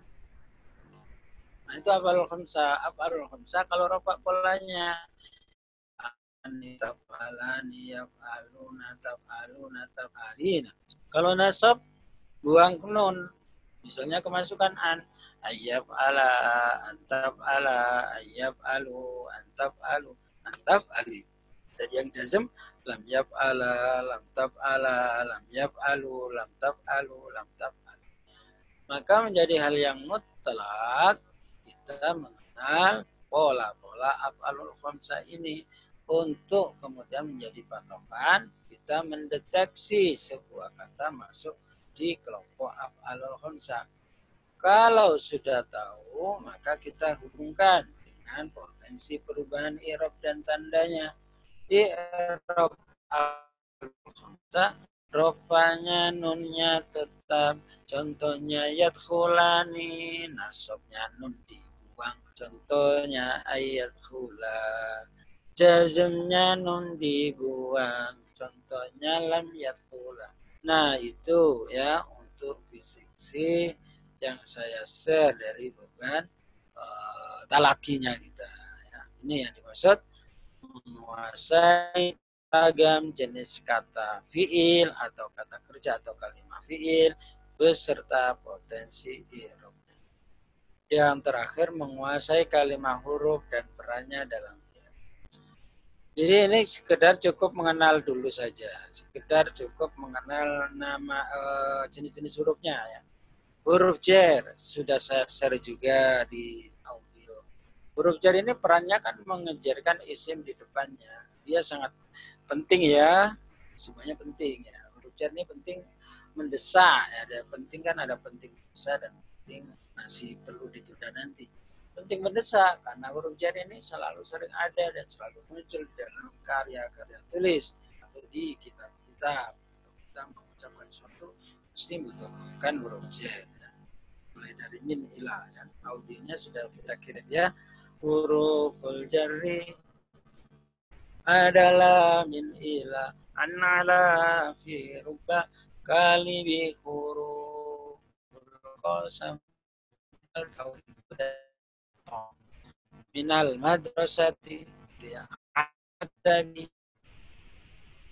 nah itu afalul khamsah afalul khamsah kalau ropak polanya tafalani yafaluna tafaluna tafalina. Kalau nasab buang nun. Misalnya kemasukan an ayab ala antaf ala ayab alu antaf alu antaf ali. Dan yang jazm lam yab ala lam tab ala lam yab alu lam tab alu lam tab alu. Maka menjadi hal yang mutlak kita mengenal pola-pola af'alul khamsah ini untuk kemudian menjadi patokan kita mendeteksi sebuah kata masuk di kelompok af'alul khamsah. Kalau sudah tahu, maka kita hubungkan dengan potensi perubahan irob dan tandanya. Di irob khamsah, rofanya nunnya tetap. Contohnya yadkhulani, nasobnya nun dibuang. Contohnya ayat khulan jazmnya nun dibuang contohnya lam yatula nah itu ya untuk fisiksi yang saya share dari beban uh, talakinya kita ya. ini yang dimaksud menguasai ragam jenis kata fiil atau kata kerja atau kalimat fiil beserta potensi irobnya. Yang terakhir menguasai kalimat huruf dan perannya dalam jadi ini sekedar cukup mengenal dulu saja, sekedar cukup mengenal nama uh, jenis-jenis hurufnya ya. Huruf jar sudah saya share juga di audio. Huruf jar ini perannya kan mengejarkan isim di depannya. Dia sangat penting ya, semuanya penting ya. Huruf jar ini penting mendesak ya, ada penting kan ada penting besar dan penting masih perlu ditunda nanti penting mendesak karena huruf jar ini selalu sering ada dan selalu muncul dalam karya-karya tulis atau di kitab-kitab. Kita mengucapkan sesuatu mesti membutuhkan huruf jar. Mulai dari min ila ya. Audionya sudah kita kirim ya. Huruf jari adalah min ila anala fi rubba kali bi huruf qasam al-tauhid minal madrasati adabi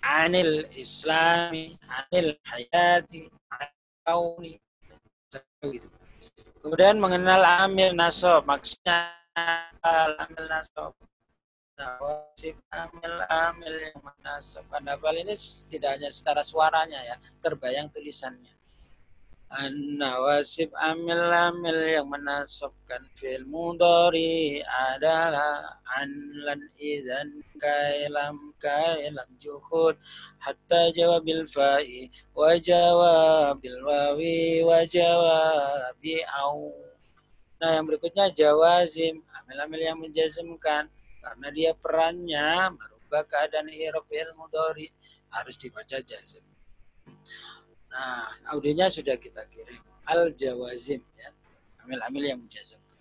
anil islami anil hayati kauni. Kemudian mengenal amil nasob maksudnya amil nasob wasif amil amil yang menasab pada ini tidak hanya secara suaranya ya terbayang tulisannya An-nawasib amil-amil yang menasabkan fil mudari adalah an lan idzan kailam kailam juhud hatta jawabil fa'i wa jawabil wawi wa jawabi au. Nah yang berikutnya jawazim amil-amil yang menjazmkan karena dia perannya merubah keadaan fil mudari harus dibaca jazm. Nah, audionya sudah kita kirim. Al Jawazim ya. Amil-amil yang menjazmkan.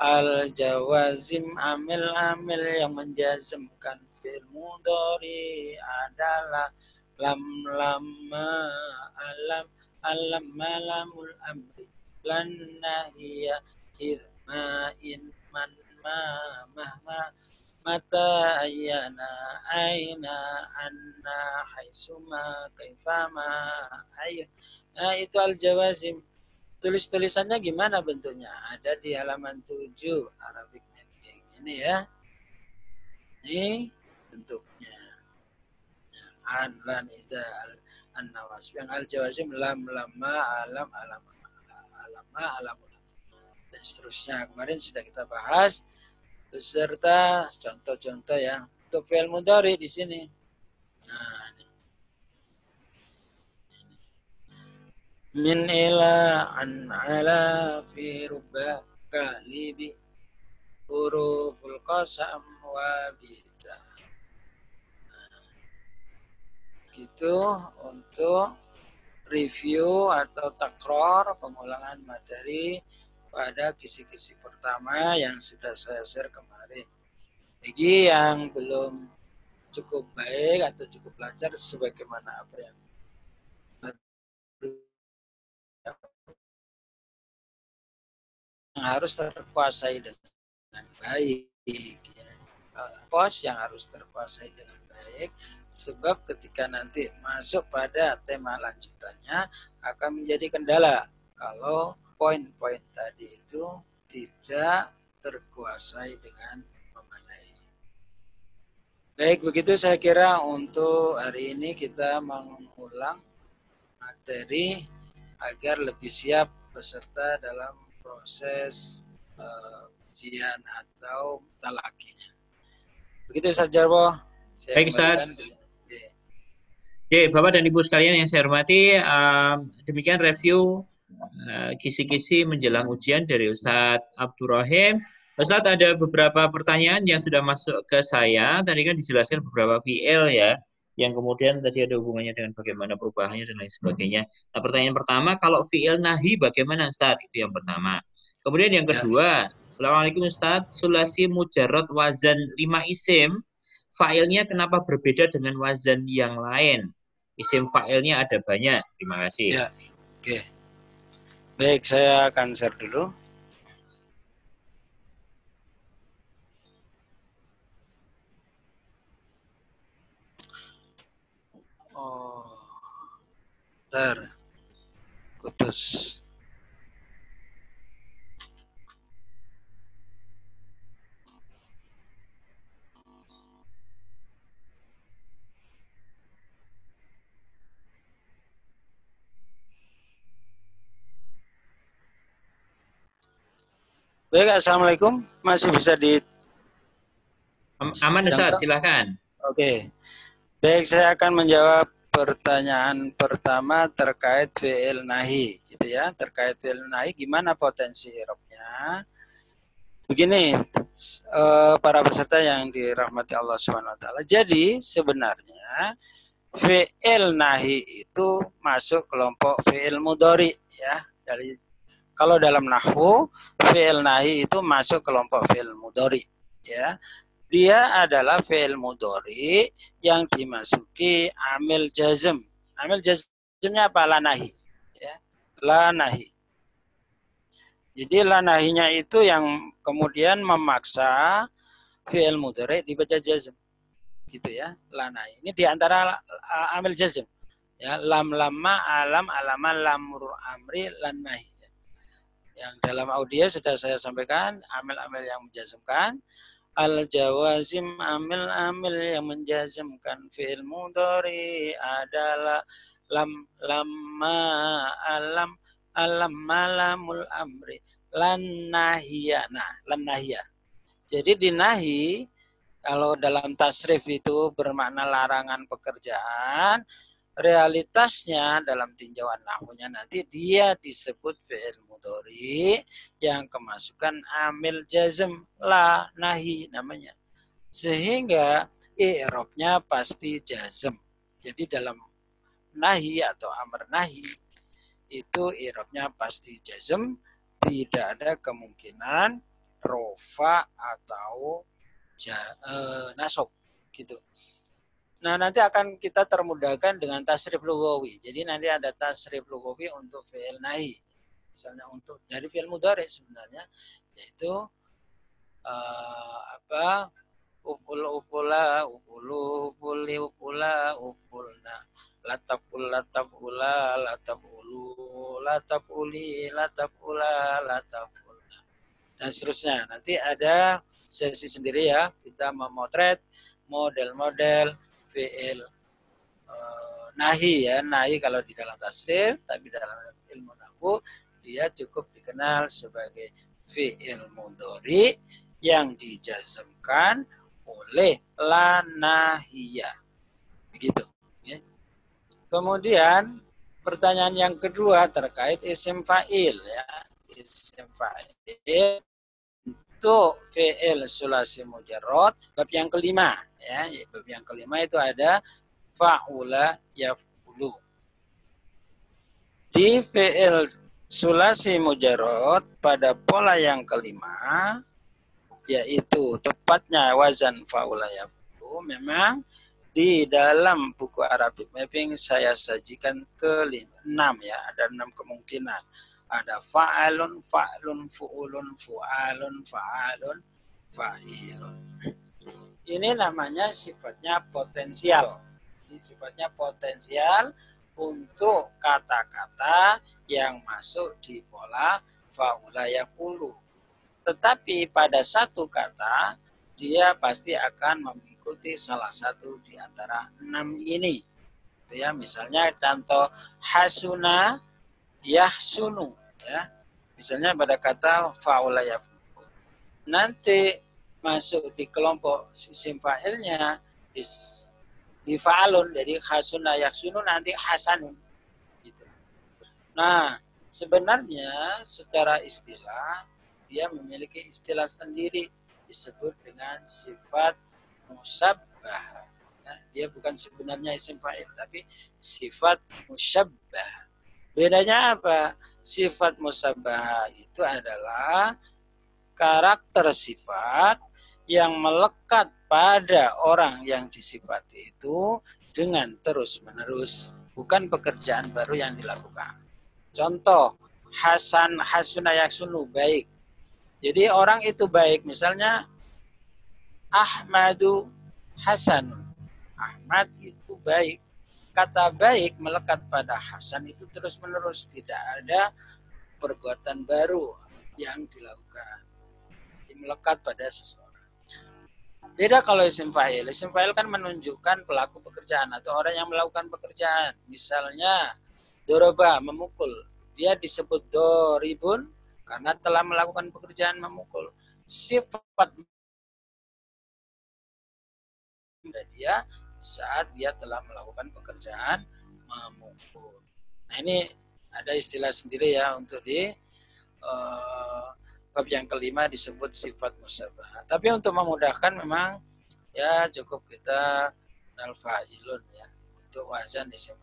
Al Jawazim amil-amil yang menjazmkan fil mudhari adalah lam lama alam alam malamul amri lan nahiya irma in man ma mahma mata ayana aina anna haisuma kaifama ayin nah itu al jawazim tulis tulisannya gimana bentuknya? Ada di halaman 7 Arabic mapping ini ya. Ini bentuknya. An lan ida an nawas. Yang al jawazim lam lama alam alam alama alam. Dan seterusnya. Kemarin sudah kita bahas beserta contoh-contoh yang untuk fi'il mudhari di sini. Nah, ini. Min ila an ala fi rubba kalibi huruful qasam wa bita. gitu untuk review atau takror pengulangan materi pada kisi-kisi pertama yang sudah saya share kemarin. Bagi yang belum cukup baik atau cukup lancar sebagaimana apa yang harus terkuasai dengan baik ya. pos yang harus terkuasai dengan baik sebab ketika nanti masuk pada tema lanjutannya akan menjadi kendala kalau poin-poin tadi itu tidak terkuasai dengan memadai. Baik, begitu saya kira untuk hari ini kita mengulang materi agar lebih siap peserta dalam proses uh, ujian atau talakinya. Begitu saja, Bo. Baik, Ustaz. Oke, Bapak dan Ibu sekalian yang saya hormati, um, demikian review kisi-kisi menjelang ujian dari Ustadz Abdurrahim. Ustadz ada beberapa pertanyaan yang sudah masuk ke saya. Tadi kan dijelaskan beberapa VL ya, yang kemudian tadi ada hubungannya dengan bagaimana perubahannya dan lain sebagainya. Nah pertanyaan pertama, kalau VL nahi bagaimana Ustadz? Itu yang pertama. Kemudian yang ya. kedua, Assalamualaikum Ustadz, sulasi mujarot wazan 5 isim, filenya kenapa berbeda dengan wazan yang lain? Isim filenya ada banyak. Terima kasih. Ya, oke. Okay. Baik, saya akan share dulu. Oh, ter, putus. Baik, Assalamualaikum. Masih bisa di... Aman, Ustaz. Silakan. Oke. Baik, saya akan menjawab pertanyaan pertama terkait VL nahi, gitu ya. Terkait VL nahi, gimana potensi Eropnya? Begini, eh, para peserta yang dirahmati Allah SWT. Jadi sebenarnya VL nahi itu masuk kelompok VL mudori ya dari kalau dalam nahwu fi'il nahi itu masuk kelompok fi'il mudori ya. Dia adalah fi'il mudori yang dimasuki amil jazm. Amil jazmnya apa? La nahi. Ya. La. Jadi la nahinya itu yang kemudian memaksa fi'il mudori dibaca jazm. Gitu ya. La nahi. Ini di antara amil jazm. Ya, lam lama alam alaman lamur amri lan nahi yang dalam audio sudah saya sampaikan amil-amil yang menjazmkan. Al jawazim amil-amil yang menjazmkan. Fi'il mudhari adalah lam lamma alam alam malamul amri. Lan nahiya nah lam nahiya jadi di nahi kalau dalam tasrif itu bermakna larangan pekerjaan realitasnya dalam tinjauan nahunya nanti dia disebut fi'il mudhari yang kemasukan amil jazm la nahi namanya. Sehingga i'rabnya pasti jazm. Jadi dalam nahi atau amr nahi itu i'rabnya pasti jazm, tidak ada kemungkinan rofa atau ja, e, gitu. Nah, nanti akan kita termudahkan dengan tasrif lugawi. Jadi nanti ada tasrif lugawi untuk fi'il nahi. Misalnya untuk dari fi'il mudhari sebenarnya yaitu uh, apa? upul upula upulu upuli upula upulna latapul latapula latapulu latapuli latapula latapulna dan seterusnya. Nanti ada sesi sendiri ya kita memotret model-model fi'il uh, nahi ya. Nahi kalau di dalam tasrif tapi dalam ilmu nahu dia cukup dikenal sebagai fi'il mudhari yang dijazmkan oleh la nahiyah. Begitu ya. kemudian pertanyaan yang kedua terkait isim fa'il ya. Isim fa'il untuk fi'il sulasi mujarrad bab yang kelima ya bab yang kelima itu ada fa'ula yaf'ulu. Di fi'il sulasi mujarot pada pola yang kelima yaitu tepatnya wazan fa'ula yaf'ulu memang di dalam buku Arabic Mapping saya sajikan ke enam ya, ada enam kemungkinan. Ada fa'alun, fa'lun, fu'ulun, fu'alun, fa'alun, fa'ilun. Ini namanya sifatnya potensial. Ini sifatnya potensial untuk kata-kata yang masuk di pola fa'ula yakulu. Tetapi pada satu kata, dia pasti akan mengikuti salah satu di antara enam ini. Itu ya, misalnya contoh hasuna yahsunu ya. Misalnya pada kata faula Nanti masuk di kelompok isim fa'ilnya di, di fa'alun jadi hasuna yahsunu nanti hasanun gitu. Nah, sebenarnya secara istilah dia memiliki istilah sendiri disebut dengan sifat musabbah. Nah, dia bukan sebenarnya isim fa'il tapi sifat musyabbah. Bedanya apa? Sifat musabbah itu adalah karakter sifat yang melekat pada orang yang disifati itu dengan terus-menerus, bukan pekerjaan baru yang dilakukan. Contoh, Hasan Hasuna Yaksunu baik. Jadi orang itu baik, misalnya Ahmadu Hasan. Ahmad itu baik. Kata baik melekat pada Hasan itu terus menerus. Tidak ada perbuatan baru yang dilakukan. Melekat pada seseorang. Beda kalau isim fa'il. Isim fa'il kan menunjukkan pelaku pekerjaan atau orang yang melakukan pekerjaan. Misalnya, doroba, memukul. Dia disebut doribun karena telah melakukan pekerjaan memukul. Sifat dia saat dia telah melakukan pekerjaan memukul. Nah ini ada istilah sendiri ya untuk di uh, bab yang kelima disebut sifat musabah. Tapi untuk memudahkan memang ya cukup kita nalfailun ya untuk wazan isim.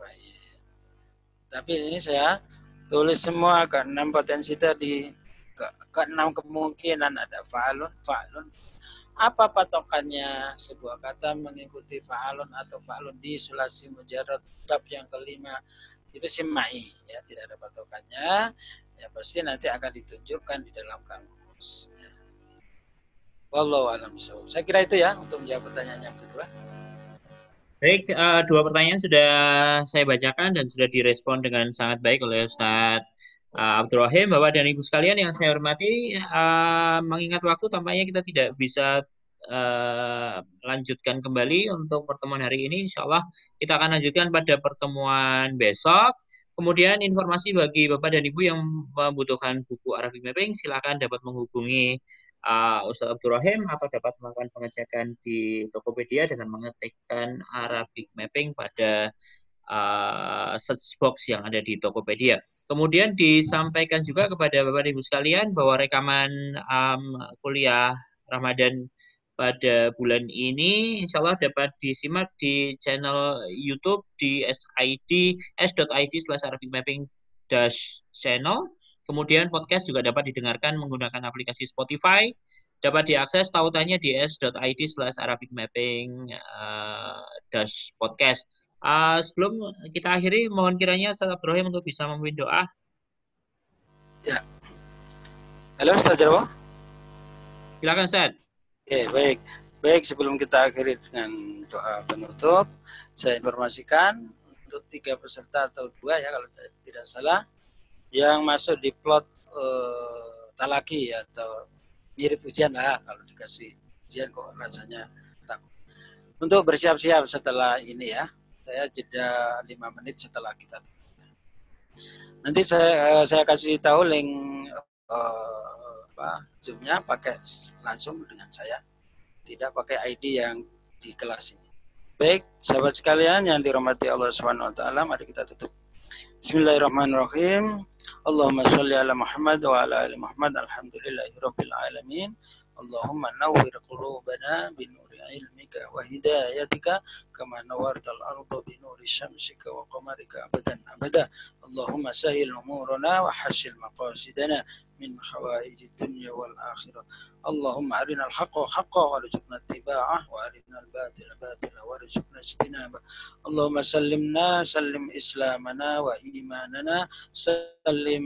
Tapi ini saya tulis semua ke enam potensi tadi ke enam kemungkinan ada fa'alun, fa'alun, apa patokannya sebuah kata mengikuti fa'alun atau fa'alun di sulasi mujarad bab yang kelima itu simai ya tidak ada patokannya ya pasti nanti akan ditunjukkan di dalam kamus ya. Wallahu alam Saya kira itu ya untuk menjawab pertanyaan yang kedua. Baik, uh, dua pertanyaan sudah saya bacakan dan sudah direspon dengan sangat baik oleh Ustadz uh, Abdul Rahim, Bapak dan Ibu sekalian yang saya hormati, uh, mengingat waktu tampaknya kita tidak bisa uh, lanjutkan kembali untuk pertemuan hari ini. Insya Allah kita akan lanjutkan pada pertemuan besok. Kemudian informasi bagi Bapak dan Ibu yang membutuhkan buku Arabic Mapping, silakan dapat menghubungi uh, Ustaz Abdul Rahim atau dapat melakukan pengecekan di Tokopedia dengan mengetikkan Arabic Mapping pada uh, search box yang ada di Tokopedia. Kemudian disampaikan juga kepada Bapak Ibu sekalian bahwa rekaman um, kuliah Ramadan pada bulan ini insya Allah dapat disimak di channel YouTube di SID s.id slash Arabic Mapping dash channel. Kemudian podcast juga dapat didengarkan menggunakan aplikasi Spotify. Dapat diakses tautannya di s.id slash Arabic Mapping uh, dash podcast. Uh, sebelum kita akhiri, mohon kiranya Ustaz Ibrahim untuk bisa memimpin doa. Ya. Halo Ustaz Jarwo. Silakan Ustaz. Oke, baik. Baik, sebelum kita akhiri dengan doa penutup, saya informasikan untuk tiga peserta atau dua ya kalau tidak salah, yang masuk di plot uh, talaki atau mirip ujian lah kalau dikasih ujian kok rasanya takut. Untuk bersiap-siap setelah ini ya, saya jeda lima menit setelah kita nanti saya eh, saya kasih tahu link uh, apa zoomnya pakai langsung dengan saya. Tidak pakai ID yang di kelas ini. Baik sahabat sekalian yang dirahmati Allah Subhanahu Wa Taala mari kita tutup. Bismillahirrahmanirrahim. Allahumma sholli ala Muhammad wa ala ali Muhammad. Alhamdulillahirobbilalamin alamin. Allahumma nawwir qulubana bin علمك وهدايتك كما نورت الأرض بنور شمسك وقمرك أبدا أبدا اللهم سهل أمورنا وحسن مقاصدنا من حوائج الدنيا والآخرة اللهم أرنا الحق حقا وارزقنا اتباعه وأرنا الباطل باطلا وارزقنا اجتنابه اللهم سلمنا سلم إسلامنا وإيماننا سلم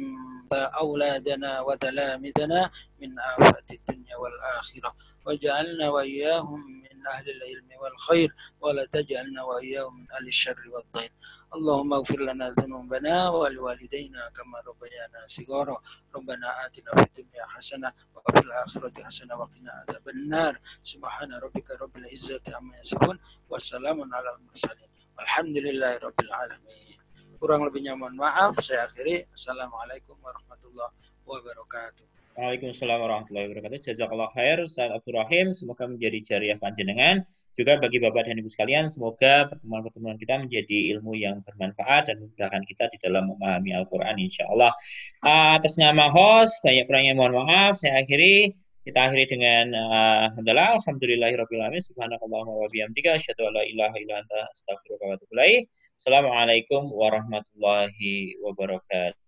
أولادنا وتلامذنا من آفات الدنيا والآخرة واجعلنا وإياهم أهل العلم والخير ولا تجعلنا وإياهم من أهل الشر والضير اللهم اغفر لنا ذنوبنا ولوالدينا كما ربيانا صغارا ربنا آتنا في الدنيا حسنة وفي الآخرة حسنة وقنا عذاب النار سبحان ربك رب العزة عما يصفون والسلام على المرسلين والحمد لله رب العالمين kurang lebihnya mohon maaf saya akhiri assalamualaikum warahmatullahi wabarakatuh Waalaikumsalam warahmatullahi wabarakatuh. Jazakallah khair, Ustaz Abdul Rahim. Semoga menjadi jariah panjenengan. Juga bagi Bapak dan Ibu sekalian, semoga pertemuan-pertemuan kita menjadi ilmu yang bermanfaat dan memudahkan kita di dalam memahami Al-Quran, insya Allah. Atas nama host, banyak kurangnya mohon maaf. Saya akhiri. Kita akhiri dengan uh, alhamdulillah, alhamdulillahirobbilalamin, subhanakallahumma wa bihamdika, asyhadu an la ilaha anta, Assalamualaikum warahmatullahi wabarakatuh.